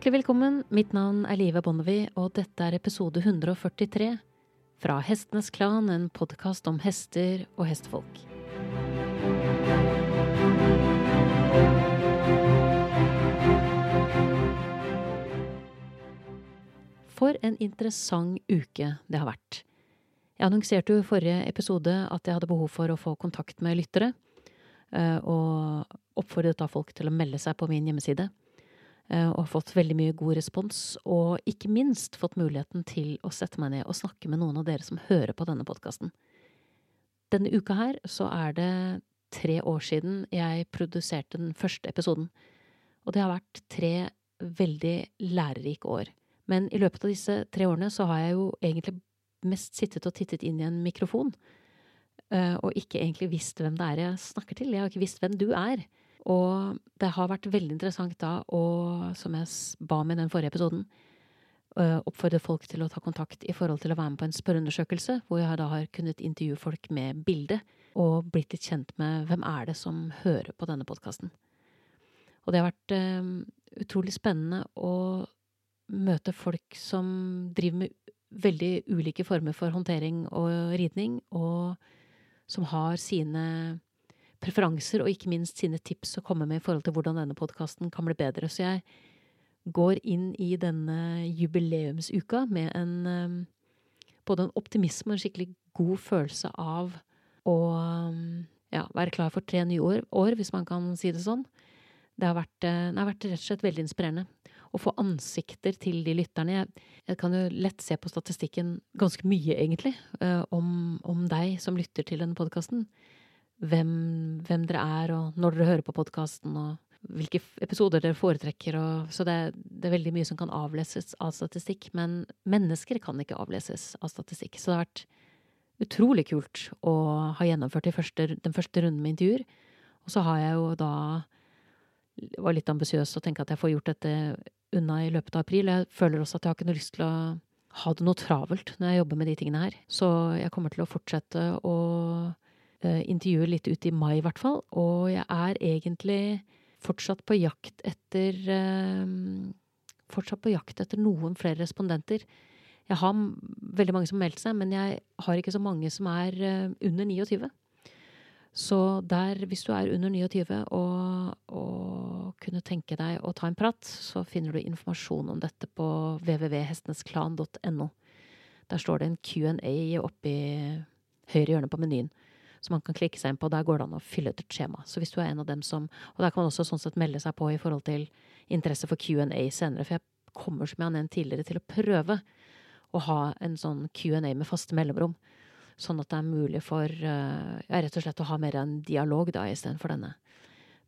Hjertelig velkommen. Mitt navn er Live Bonnevie, og dette er episode 143 fra Hestenes Klan, en podkast om hester og hestefolk. For en interessant uke det har vært. Jeg annonserte jo i forrige episode at jeg hadde behov for å få kontakt med lyttere, eh, og oppfordret da folk til å melde seg på min hjemmeside. Eh, og har fått veldig mye god respons, og ikke minst fått muligheten til å sette meg ned og snakke med noen av dere som hører på denne podkasten. Denne uka her så er det tre år siden jeg produserte den første episoden, og det har vært tre veldig lærerike år. Men i løpet av disse tre årene så har jeg jo egentlig mest sittet og tittet inn i en mikrofon, eh, og ikke egentlig visst hvem det er jeg snakker til. Jeg har ikke visst hvem du er. Og det har vært veldig interessant da å, som jeg ba om i den forrige episoden, oppfordre folk til å ta kontakt i forhold til å være med på en spørreundersøkelse, hvor jeg da har kunnet intervjue folk med bilde, og blitt litt kjent med hvem er det som hører på denne podkasten. Og det har vært utrolig spennende å møte folk som driver med veldig ulike former for håndtering og ridning, og som har sine preferanser og ikke minst sine tips å komme med i forhold til hvordan denne podkasten kan bli bedre. Så jeg går inn i denne jubileumsuka med en både en optimisme og en skikkelig god følelse av å ja, være klar for tre nye år, år, hvis man kan si det sånn. Det har, vært, det har vært rett og slett veldig inspirerende å få ansikter til de lytterne. Jeg, jeg, kan jo lett se på statistikken ganske mye, egentlig, uh, om, om, deg som lytter til denne podkasten. Hvem, hvem, dere er, og når dere hører på podkasten, og hvilke episoder dere foretrekker. Og, så det, det, er veldig mye som kan avleses av statistikk. Men mennesker kan ikke avleses av statistikk. Så det har vært utrolig kult å ha gjennomført de første, den første runden med intervjuer. Og så har jeg jo da var litt ambisiøs og tenkte at jeg får gjort dette unna i løpet av april. Jeg føler også at jeg har ikke noe lyst til å ha det noe travelt når jeg jobber med de tingene her. Så jeg kommer til å fortsette å uh, intervjue litt ut i mai, i hvert fall. Og jeg er egentlig fortsatt på jakt etter uh, Fortsatt på jakt etter noen flere respondenter. Jeg har veldig mange som har meldt seg, men jeg har ikke så mange som er uh, under 29. Så der, hvis du er under 29 og, og kunne tenke deg å ta en prat, så finner du informasjon om dette på www.hestenesklan.no. Der står det en Q&A oppe i høyre hjørne på menyen som man kan klikke seg inn på. Der går det an å fylle ut et skjema. Så hvis du er en av dem som Og der kan man også sånn sett melde seg på i forhold til interesse for Q&A senere. For jeg kommer, som jeg har nevnt tidligere, til å prøve å ha en sånn Q&A med faste mellomrom. Sånn at det er mulig for uh, ja, rett og slett å ha mer en dialog da, istedenfor denne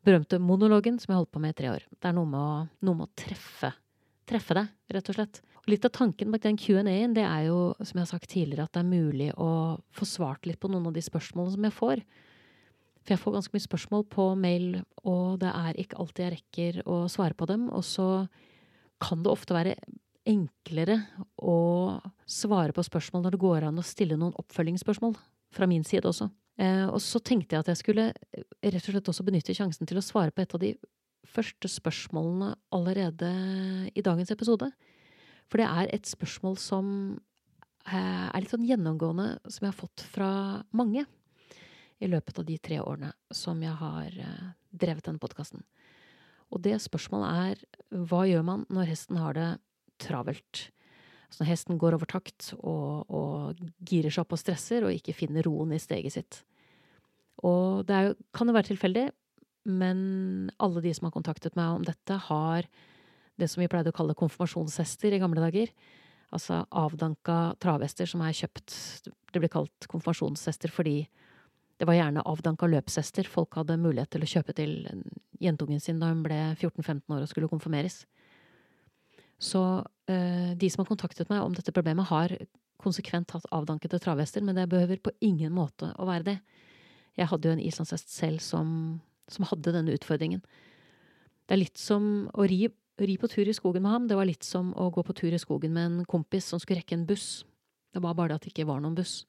berømte monologen som jeg holdt på med i tre år. Det er noe med å, noe med å treffe, treffe deg, rett og slett. Litt av tanken bak den Q&A-en, det er jo, som jeg har sagt tidligere, at det er mulig å få svart litt på noen av de spørsmålene som jeg får. For jeg får ganske mye spørsmål på mail, og det er ikke alltid jeg rekker å svare på dem. Og så kan det ofte være enklere å svare på spørsmål når det går an å stille noen oppfølgingsspørsmål. Fra min side også. Eh, og så tenkte jeg at jeg skulle eh, rett og slett også benytte sjansen til å svare på et av de første spørsmålene allerede i dagens episode. For det er et spørsmål som eh, er litt sånn gjennomgående, som jeg har fått fra mange i løpet av de tre årene som jeg har eh, drevet denne podkasten. Og det spørsmålet er hva gjør man når hesten har det travelt. Så når hesten går over takt og, og girer seg opp og stresser og ikke finner roen i steget sitt. Og det jo, kan jo være tilfeldig, men alle de som har kontaktet meg om dette, har det som vi pleide å kalle konfirmasjonshester i gamle dager. Altså avdanka travhester som er kjøpt Det blir kalt konfirmasjonshester fordi det var gjerne avdanka løpshester folk hadde mulighet til å kjøpe til jentungen sin da hun ble 14-15 år og skulle konfirmeres. Så eh, de som har kontaktet meg om dette problemet, har konsekvent hatt avdankede travhester, men det behøver på ingen måte å være det. Jeg hadde jo en islandshest selv som, som, hadde denne utfordringen. Det er litt som å ri, ri, på tur i skogen med ham. Det var litt som å gå på tur i skogen med en kompis som skulle rekke en buss. Det var bare det at det ikke var noen buss.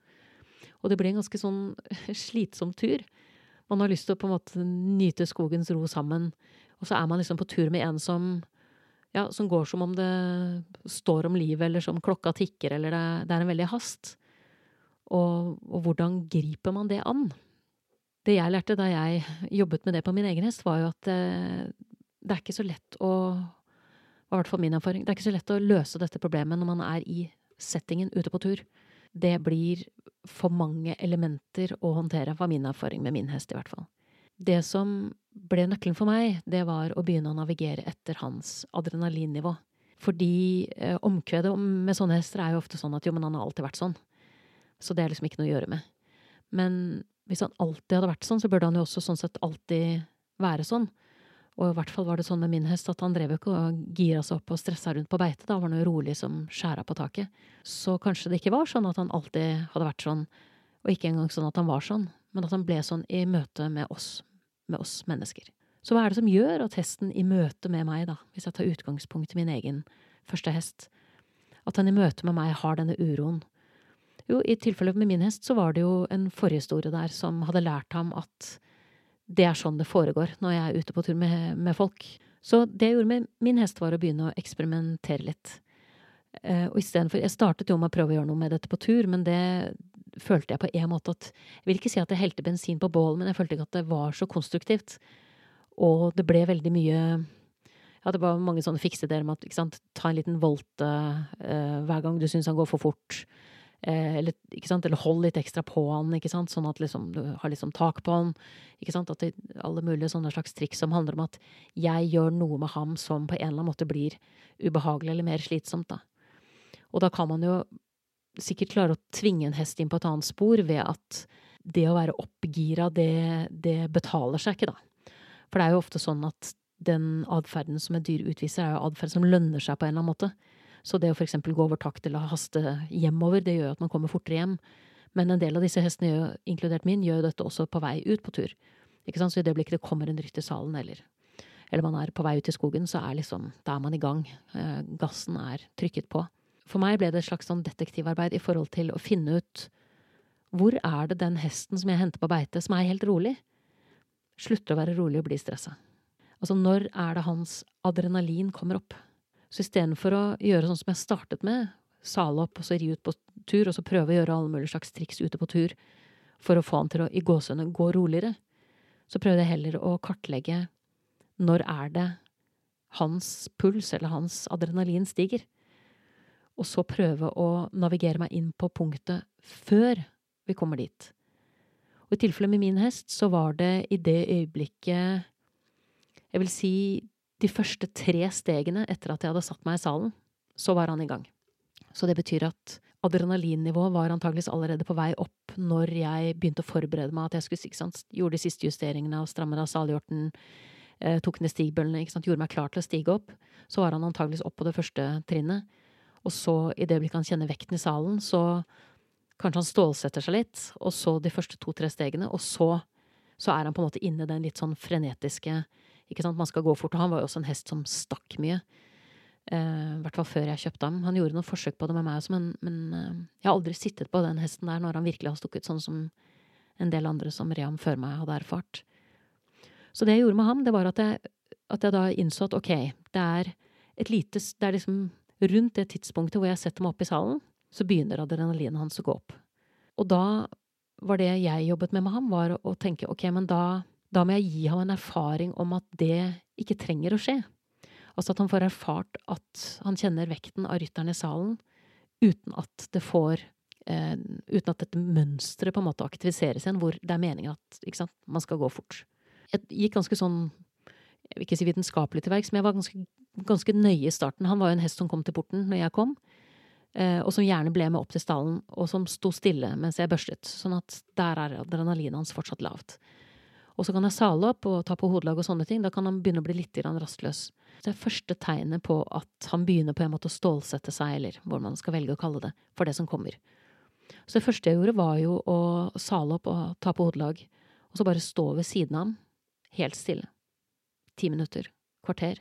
Og det ble en ganske sånn slitsom tur. Man har lyst til å på en måte nyte skogens ro sammen, og så er man liksom på tur med en som ja, som går som om det står om livet, eller som klokka tikker, eller det, det er en veldig hast. Og, og, hvordan griper man det an? Det jeg lærte da jeg jobbet med det på min egen hest, var jo at eh, det er ikke så lett å i hvert fall min erfaring, det er ikke så lett å løse dette problemet når man er i settingen ute på tur. Det blir for mange elementer å håndtere, var min erfaring med min hest, i hvert fall. Det som ble nøkkelen for meg, det var å begynne å navigere etter hans adrenalinnivå. Fordi eh, omkvedet med sånne hester er jo ofte sånn at jo, men han har alltid vært sånn. Så det er liksom ikke noe å gjøre med. Men hvis han alltid hadde vært sånn, så burde han jo også sånn sett alltid være sånn. Og i hvert fall var det sånn med min hest at han drev jo ikke og gira seg opp og stressa rundt på beite. Da var han jo rolig som skjæra på taket. Så kanskje det ikke var sånn at han alltid hadde vært sånn, og ikke engang sånn at han var sånn, men at han ble sånn i møte med oss, med oss mennesker. Så hva er det som gjør at hesten i møte med meg, da, hvis jeg tar utgangspunkt i min egen første hest, at han i møte med meg har denne uroen? Jo, i tilfellet med min hest så var det jo en forhistorie der som hadde lært ham at det er sånn det foregår når jeg er ute på tur med, med folk. Så det jeg gjorde med min hest, var å begynne å eksperimentere litt. Uh, og istedenfor Jeg startet jo med å prøve å gjøre noe med dette på tur, men det følte jeg på en måte at Jeg vil ikke si at jeg helte bensin på bål, men jeg følte ikke at det var så konstruktivt. Og det ble veldig mye Ja, det var mange sånne fikse ideer med at ikke sant, ta en liten volte uh, hver gang du syns han går for fort. Eh, eller, eller, hold litt ekstra på han, sånn at liksom, du har liksom tak på han. At det, alle mulige sånne slags triks som handler om at jeg gjør noe med ham som på en eller annen måte blir ubehagelig eller mer slitsomt. Da. Og da kan man jo sikkert klare å tvinge en hest inn på et annet spor ved at det å være oppgira, det, det betaler seg ikke, da. For det er jo ofte sånn at den atferden som et dyr utviser, er jo atferd som lønner seg på en eller annen måte. Så det å eksempel gå over takt eller haste hjemover, det gjør at man kommer fortere hjem. Men en del av disse hestene, inkludert min, gjør dette også på vei ut på tur. Ikke sant? Så i det øyeblikket det kommer en rytter i salen, eller, eller man er på vei ut i skogen, så er liksom, da er man i gang. Eh, gassen er trykket på. For meg ble det et slags sånn detektivarbeid i forhold til å finne ut hvor er det den hesten som jeg henter på beite, som er helt rolig, slutter å være rolig og blir stressa? Altså, når er det hans adrenalin kommer opp? Så istedenfor å gjøre sånn som jeg startet med, sale opp og så ri ut på tur, og så prøve å gjøre alle mulige slags triks ute på tur for å få han til å i gåsehudene gå roligere, så prøvde jeg heller å kartlegge når er det hans puls eller hans adrenalin stiger, og så prøve å navigere meg inn på punktet før vi kommer dit. Og i tilfellet med min hest så var det i det øyeblikket Jeg vil si de første tre stegene etter at jeg hadde satt meg i salen, så var han i gang. Så det betyr at adrenalinnivået var antageligvis allerede på vei opp når jeg begynte å forberede meg at jeg skulle, ikke sant, gjorde de siste justeringene og strammet av salhjorten, eh, tok ned stigbøllene, ikke sant, gjorde meg klar til å stige opp. Så var han antageligvis opp på det første trinnet. Og så, i det øyeblikket han kjenner vekten i salen, så kanskje han stålsetter seg litt, og så de første to-tre stegene, og så, så er han på en måte inne i den litt sånn frenetiske ikke sant, man skal gå fort. Og han var jo også en hest som stakk mye. Eh, I hvert fall før jeg kjøpte ham. Han gjorde noen forsøk på det med meg også, men, men uh, jeg har aldri sittet på den hesten der når han virkelig har stukket, sånn som en del andre som red ham før meg, hadde erfart. Så det jeg gjorde med ham, det var at jeg, at jeg da innså at ok, det er et lite Det er liksom rundt det tidspunktet hvor jeg setter meg opp i salen, så begynner adrenalinet hans å gå opp. Og da var det jeg jobbet med med ham, var å tenke ok, men da da må jeg gi ham en erfaring om at det ikke trenger å skje. Altså at han får erfart at han kjenner vekten av rytteren i salen uten at det får eh, Uten at dette mønsteret på en måte aktiviseres igjen, hvor det er meningen at sant, man skal gå fort. Jeg gikk ganske sånn jeg vil ikke si vitenskapelig til verks, men jeg var ganske, ganske, nøye i starten. Han var jo en hest som kom til porten når jeg kom, eh, og som gjerne ble med opp til stallen, og som sto stille mens jeg børstet. Sånn at der er adrenalinet hans fortsatt lavt. Og så kan jeg sale opp og ta på hodelag og sånne ting. Da kan han begynne å bli litt rastløs. Det er første tegnet på at han begynner på en måte å stålsette seg, eller hvor man skal velge å kalle det, for det som kommer. Så det første jeg gjorde, var jo å sale opp og ta på hodelag, og så bare stå ved siden av ham, helt stille. Ti minutter. Kvarter.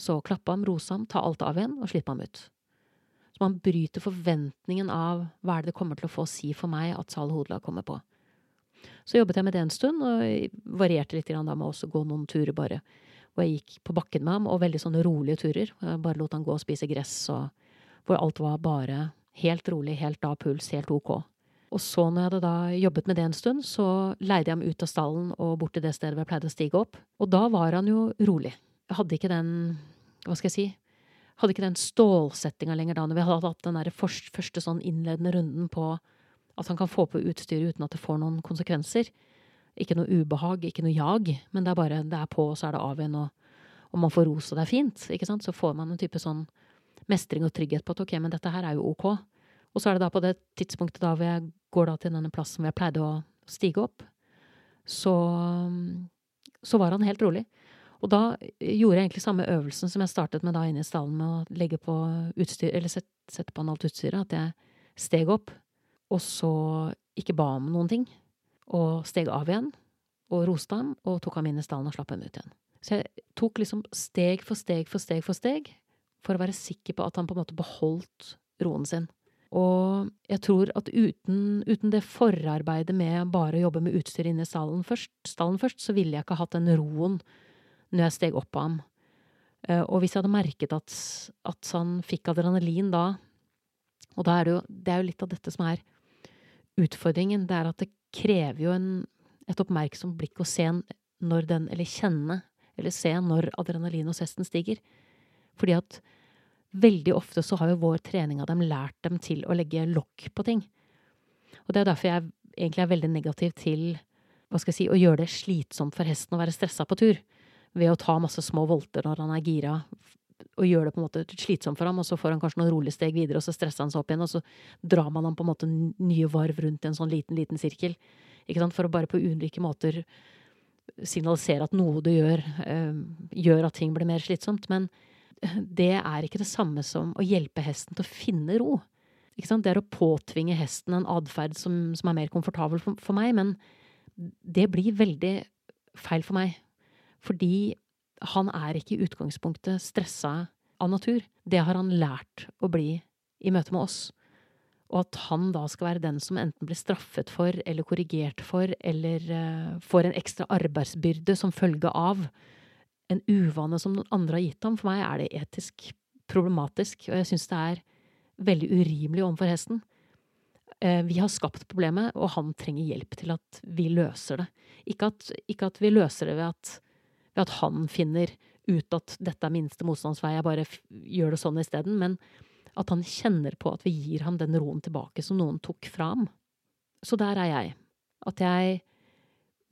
Så klappe ham, rose ham, ta alt av igjen og slippe ham ut. Så man bryter forventningen av hva er det det kommer til å få å si for meg at sal hodelag kommer på. Så jobbet jeg med det en stund, og varierte litt da med å gå noen turer bare, hvor jeg gikk på bakken med ham, og veldig sånne rolige turer. Jeg bare lot han gå og spise gress, og hvor alt var bare helt rolig, helt av puls, helt ok. Og så, når jeg hadde da jobbet med det en stund, så leide jeg ham ut av stallen og bort til det stedet hvor jeg pleide å stige opp. Og da var han jo rolig. Jeg hadde ikke den, hva skal jeg si, hadde ikke den stålsettinga lenger da, når vi hadde hatt den der første, sånn innledende runden på at han kan få på utstyret uten at det får noen konsekvenser. Ikke noe ubehag, ikke noe jag, men det er bare det er på, og så er det av igjen, og, og man får ros, og det er fint. ikke sant? Så får man en type sånn mestring og trygghet på at ok, men dette her er jo ok. Og så er det da på det tidspunktet da hvor jeg går da til denne plassen hvor jeg pleide å stige opp, så, så var han helt rolig. Og da gjorde jeg egentlig samme øvelsen som jeg startet med da inne i stallen, med å legge på utstyr, eller sette, sette på alt utstyret. At jeg steg opp, og så ikke ba om noen ting. Og steg av igjen, og roste ham, og tok ham inn i stallen og slapp ham ut igjen. Så jeg tok liksom steg for steg for steg for steg, for å være sikker på at han på en måte beholdt roen sin. Og jeg tror at uten, uten det forarbeidet med bare å jobbe med utstyr inne i stallen først, stallen først, så ville jeg ikke hatt den roen når jeg steg opp på ham. Eh, og hvis jeg hadde merket at, at han fikk adrenalin da, og da er det jo, det er jo litt av dette som er utfordringen, det er at det krever jo en, et oppmerksomt blikk å se når den, eller kjenne, eller se når adrenalin hos hesten stiger. Fordi at veldig ofte så har jo vår trening av dem lært dem til å legge lokk på ting. Og det er derfor jeg egentlig er veldig negativ til hva skal jeg si, å gjøre det slitsomt for hesten å være stressa på tur. Ved å ta masse små volter når han er gira, og gjør det på en måte slitsomt for ham, og så får han kanskje noen rolige steg videre, og så stresser han seg opp igjen, og så drar man ham på en måte nye varv rundt i en sånn liten, liten sirkel. Ikke sant? For å bare på ulike måter signalisere at noe du gjør, øh, gjør at ting blir mer slitsomt. Men det er ikke det samme som å hjelpe hesten til å finne ro. Det er å påtvinge hesten en atferd som, som, er mer komfortabel for, for, meg, men det blir veldig feil for meg. Fordi han er ikke i utgangspunktet stressa av natur. Det har han lært å bli i møte med oss. Og at han da skal være den som enten blir straffet for eller korrigert for, eller uh, får en ekstra arbeidsbyrde som følge av en uvane som noen andre har gitt ham. For meg er det etisk problematisk, og jeg syns det er veldig urimelig overfor hesten. Eh, vi har skapt problemet, og han trenger hjelp til at vi løser det. Ikke at, ikke at vi løser det ved at, ved at, han finner ut at dette er minste motstandsvei, jeg bare gjør det sånn isteden, men at han kjenner på at vi gir ham den roen tilbake som noen tok fra ham. Så der er jeg. At jeg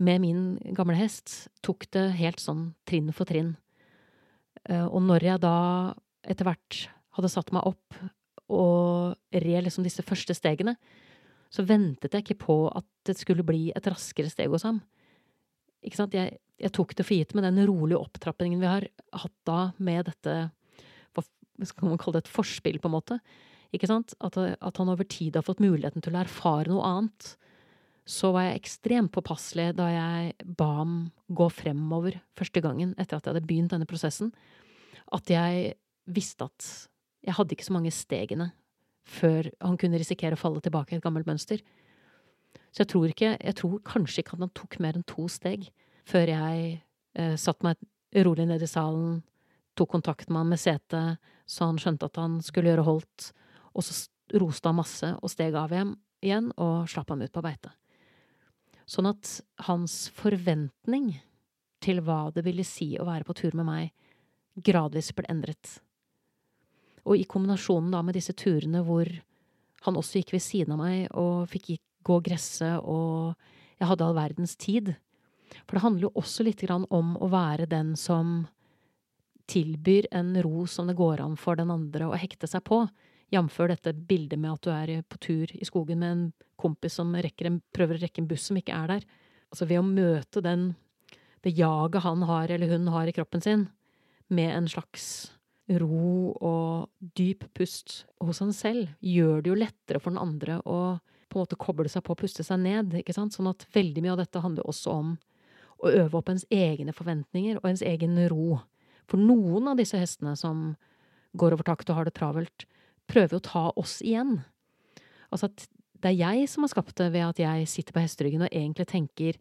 med min gamle hest tok det helt sånn trinn for trinn. Eh, og når jeg da etter hvert hadde satt meg opp og red liksom disse første stegene, så ventet jeg ikke på at det skulle bli et raskere steg hos ham. Ikke sant? Jeg, jeg tok det for gitt med den rolige opptrappingen vi har hatt da med dette hva skal man kalle det, et forspill, på en måte. Ikke sant? At, at han over tid har fått muligheten til å erfare noe annet så var jeg ekstremt påpasselig da jeg ba ham gå fremover første gangen etter at jeg hadde begynt denne prosessen, at jeg visste at jeg hadde ikke så mange stegene før han kunne risikere å falle tilbake i et gammelt mønster. Så jeg tror ikke, jeg tror kanskje ikke at han tok mer enn to steg før jeg eh, satte meg rolig ned i salen, tok kontakt med han med setet, så han skjønte at han skulle gjøre holdt, og så roste han masse og steg av igjen og slapp ham ut på beite. Sånn at hans forventning til hva det ville si å være på tur med meg, gradvis ble endret. Og i kombinasjonen da med disse turene hvor han også gikk ved siden av meg og fikk gå gresse, og jeg hadde all verdens tid. For det handler jo også litt om å være den som tilbyr en ro som det går an for den andre å hekte seg på. Jf. dette bildet med at du er på tur i skogen med en kompis som en, prøver å rekke en buss som ikke er der. Altså ved å møte den, det jaget han har eller hun har i kroppen sin, med en slags ro og dyp pust hos han selv, gjør det jo lettere for den andre å på en måte koble seg på og puste seg ned. ikke sant? Sånn at veldig mye av dette handler også om å øve opp ens egne forventninger og ens egen ro. For noen av disse hestene som går over takt og har det travelt, prøver å ta oss igjen. Altså at det er jeg som har skapt det ved at jeg sitter på hesteryggen og egentlig tenker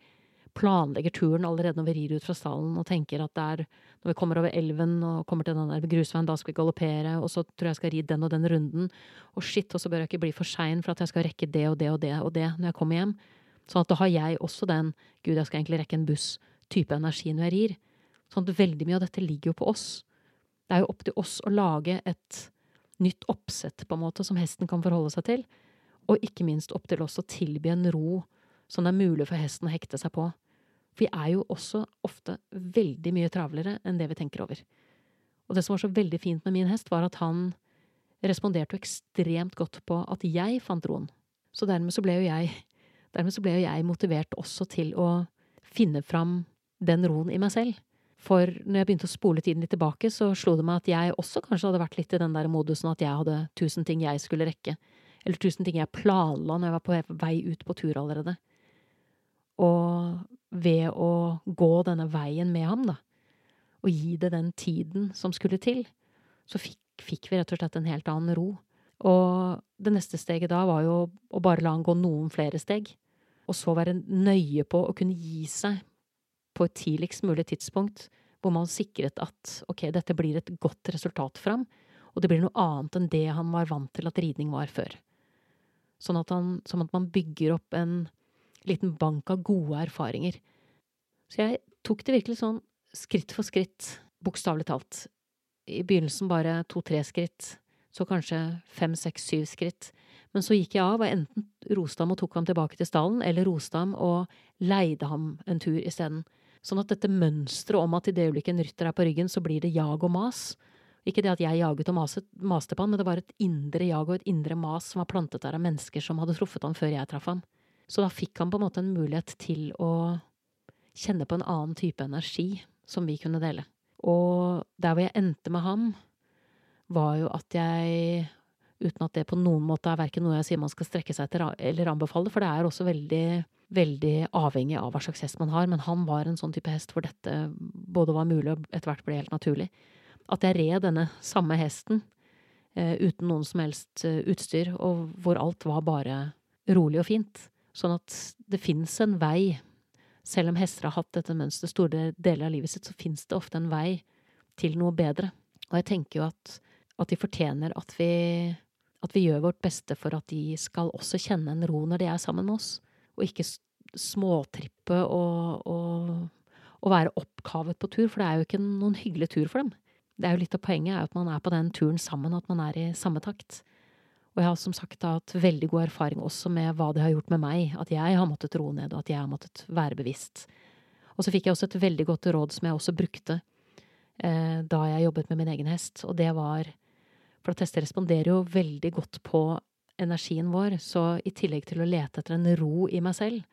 planlegger turen allerede når vi rir ut fra stallen og tenker at det er når vi kommer over elven og kommer til den der grusveien, da skal vi galoppere, og så tror jeg jeg skal ri den og den runden, og shit, og så bør jeg ikke bli for sein for at jeg skal rekke det og det og det og det når jeg kommer hjem. Sånn at da har jeg også den gud, jeg skal egentlig rekke en buss-type energi når jeg rir. Sånn at veldig mye av dette ligger jo på oss. Det er jo opp til oss å lage et nytt oppsett, på en måte, som hesten kan forholde seg til, og ikke minst opp til oss å tilby en ro som det er mulig for hesten å hekte seg på. Vi er jo også ofte veldig mye travlere enn det vi tenker over. Og det som var så veldig fint med min hest, var at han responderte jo ekstremt godt på at jeg fant roen. Så dermed så ble jo jeg, ble jo jeg motivert også til å finne fram den roen i meg selv. For når jeg begynte å spole tiden litt tilbake, så slo det meg at jeg også kanskje hadde vært litt i den der modusen at jeg hadde tusen ting jeg skulle rekke. Eller tusen ting jeg planla når jeg var på vei ut på tur allerede. Og ved å gå denne veien med ham, da, og gi det den tiden som skulle til, så fikk, fikk vi rett og slett en helt annen ro. Og det neste steget da var jo å bare la han gå noen flere steg, og så være nøye på å kunne gi seg på et tidligst mulig tidspunkt, hvor man sikret at ok, dette blir et godt resultat for ham, og det blir noe annet enn det han var vant til at ridning var før. Sånn at, han, sånn at man bygger opp en liten bank av gode erfaringer. Så jeg tok det virkelig sånn skritt for skritt, bokstavelig talt. I begynnelsen bare to–tre skritt, så kanskje fem, seks, syv skritt. Men så gikk jeg av, og enten roste ham og tok ham tilbake til stallen, eller roste ham og leide ham en tur isteden. Sånn at dette mønsteret om at i det øyeblikket en rytter er på ryggen, så blir det jag og mas. Ikke det at jeg jaget og maset, maste på han, men det var et indre jag og et indre mas som var plantet der av mennesker som hadde truffet ham før jeg traff ham. Så da fikk han på en måte en mulighet til å kjenne på en annen type energi som vi kunne dele. Og der hvor jeg endte med ham, var jo at jeg, uten at det på noen måte er verken noe jeg sier man skal strekke seg etter eller anbefale, for det er også veldig, veldig avhengig av hva slags hest man har, men han var en sånn type hest hvor dette både var mulig og etter hvert ble helt naturlig. At jeg red denne samme hesten eh, uten noen som helst eh, utstyr, og hvor alt var bare rolig og fint. Sånn at det fins en vei. Selv om hester har hatt dette mønsteret store deler av livet sitt, så fins det ofte en vei til noe bedre. Og jeg tenker jo at, at de fortjener at vi, at vi gjør vårt beste for at de skal også kjenne en ro når de er sammen med oss, og ikke småtrippe og, og, og være oppkavet på tur, for det er jo ikke noen hyggelig tur for dem. Det er jo litt av poenget er at man er på den turen sammen, at man er i samme takt. Og jeg har som sagt hatt veldig god erfaring også med hva det har gjort med meg, at jeg har måttet roe ned, og at jeg har måttet være bevisst. Og så fikk jeg også et veldig godt råd som jeg også brukte eh, da jeg jobbet med min egen hest, og det var For at hester responderer jo veldig godt på energien vår, så i tillegg til å lete etter en ro i meg selv,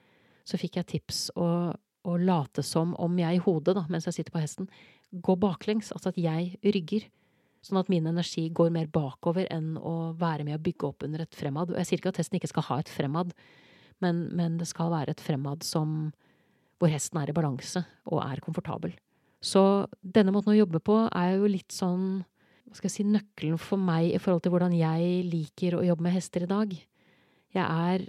så fikk jeg tips å, å late som om jeg i hodet, da, mens jeg sitter på hesten, går baklengs, altså at jeg rygger. Sånn at min energi går mer bakover enn å være med å bygge opp under et fremad. Jeg sier ikke at hesten ikke skal ha et fremad, men, men det skal være et fremad som hvor hesten er i balanse og er komfortabel. Så denne måten å jobbe på er jo litt sånn hva skal jeg si, nøkkelen for meg i forhold til hvordan jeg liker å jobbe med hester i dag. Jeg er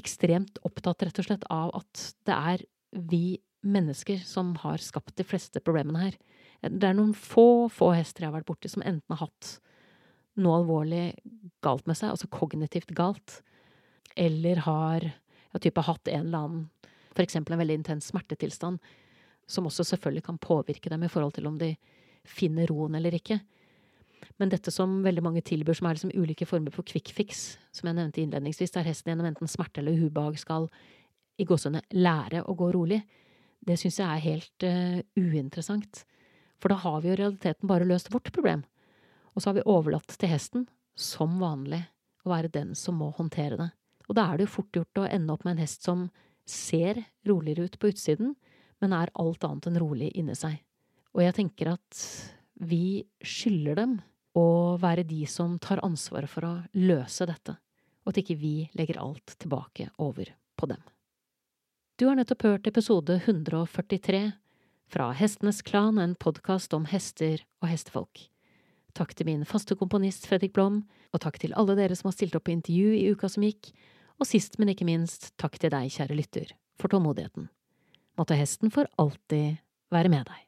ekstremt opptatt rett og slett av at det er vi mennesker som har skapt de fleste problemene her. Det er noen få, få hester jeg har vært borti som enten har hatt noe alvorlig galt med seg, altså kognitivt galt, eller har ja, type hatt en eller annen, eksempel en veldig intens smertetilstand, som også selvfølgelig kan påvirke dem i forhold til om de finner roen eller ikke. Men dette som veldig mange tilbyr, som er liksom ulike former for quick fix, som jeg nevnte innledningsvis, der hesten gjennom enten smerte eller ubehag skal i gåsehudene lære å gå rolig, det syns jeg er helt uh, uinteressant. For da har vi jo i realiteten bare løst vårt problem. Og så har vi overlatt til hesten, som vanlig, å være den som må håndtere det. Og da er det jo fort gjort å ende opp med en hest som ser roligere ut på utsiden, men er alt annet enn rolig inni seg. Og jeg tenker at vi skylder dem å være de som tar ansvaret for å løse dette, og at ikke vi legger alt tilbake over på dem. Du har nettopp hørt episode 143 fra Hestenes Klan, en podkast om hester og hestefolk. Takk til min faste komponist Fredrik Blom, og takk til alle dere som har stilt opp på intervju i uka som gikk, og sist, men ikke minst, takk til deg, kjære lytter, for tålmodigheten. Måtte hesten for alltid være med deg.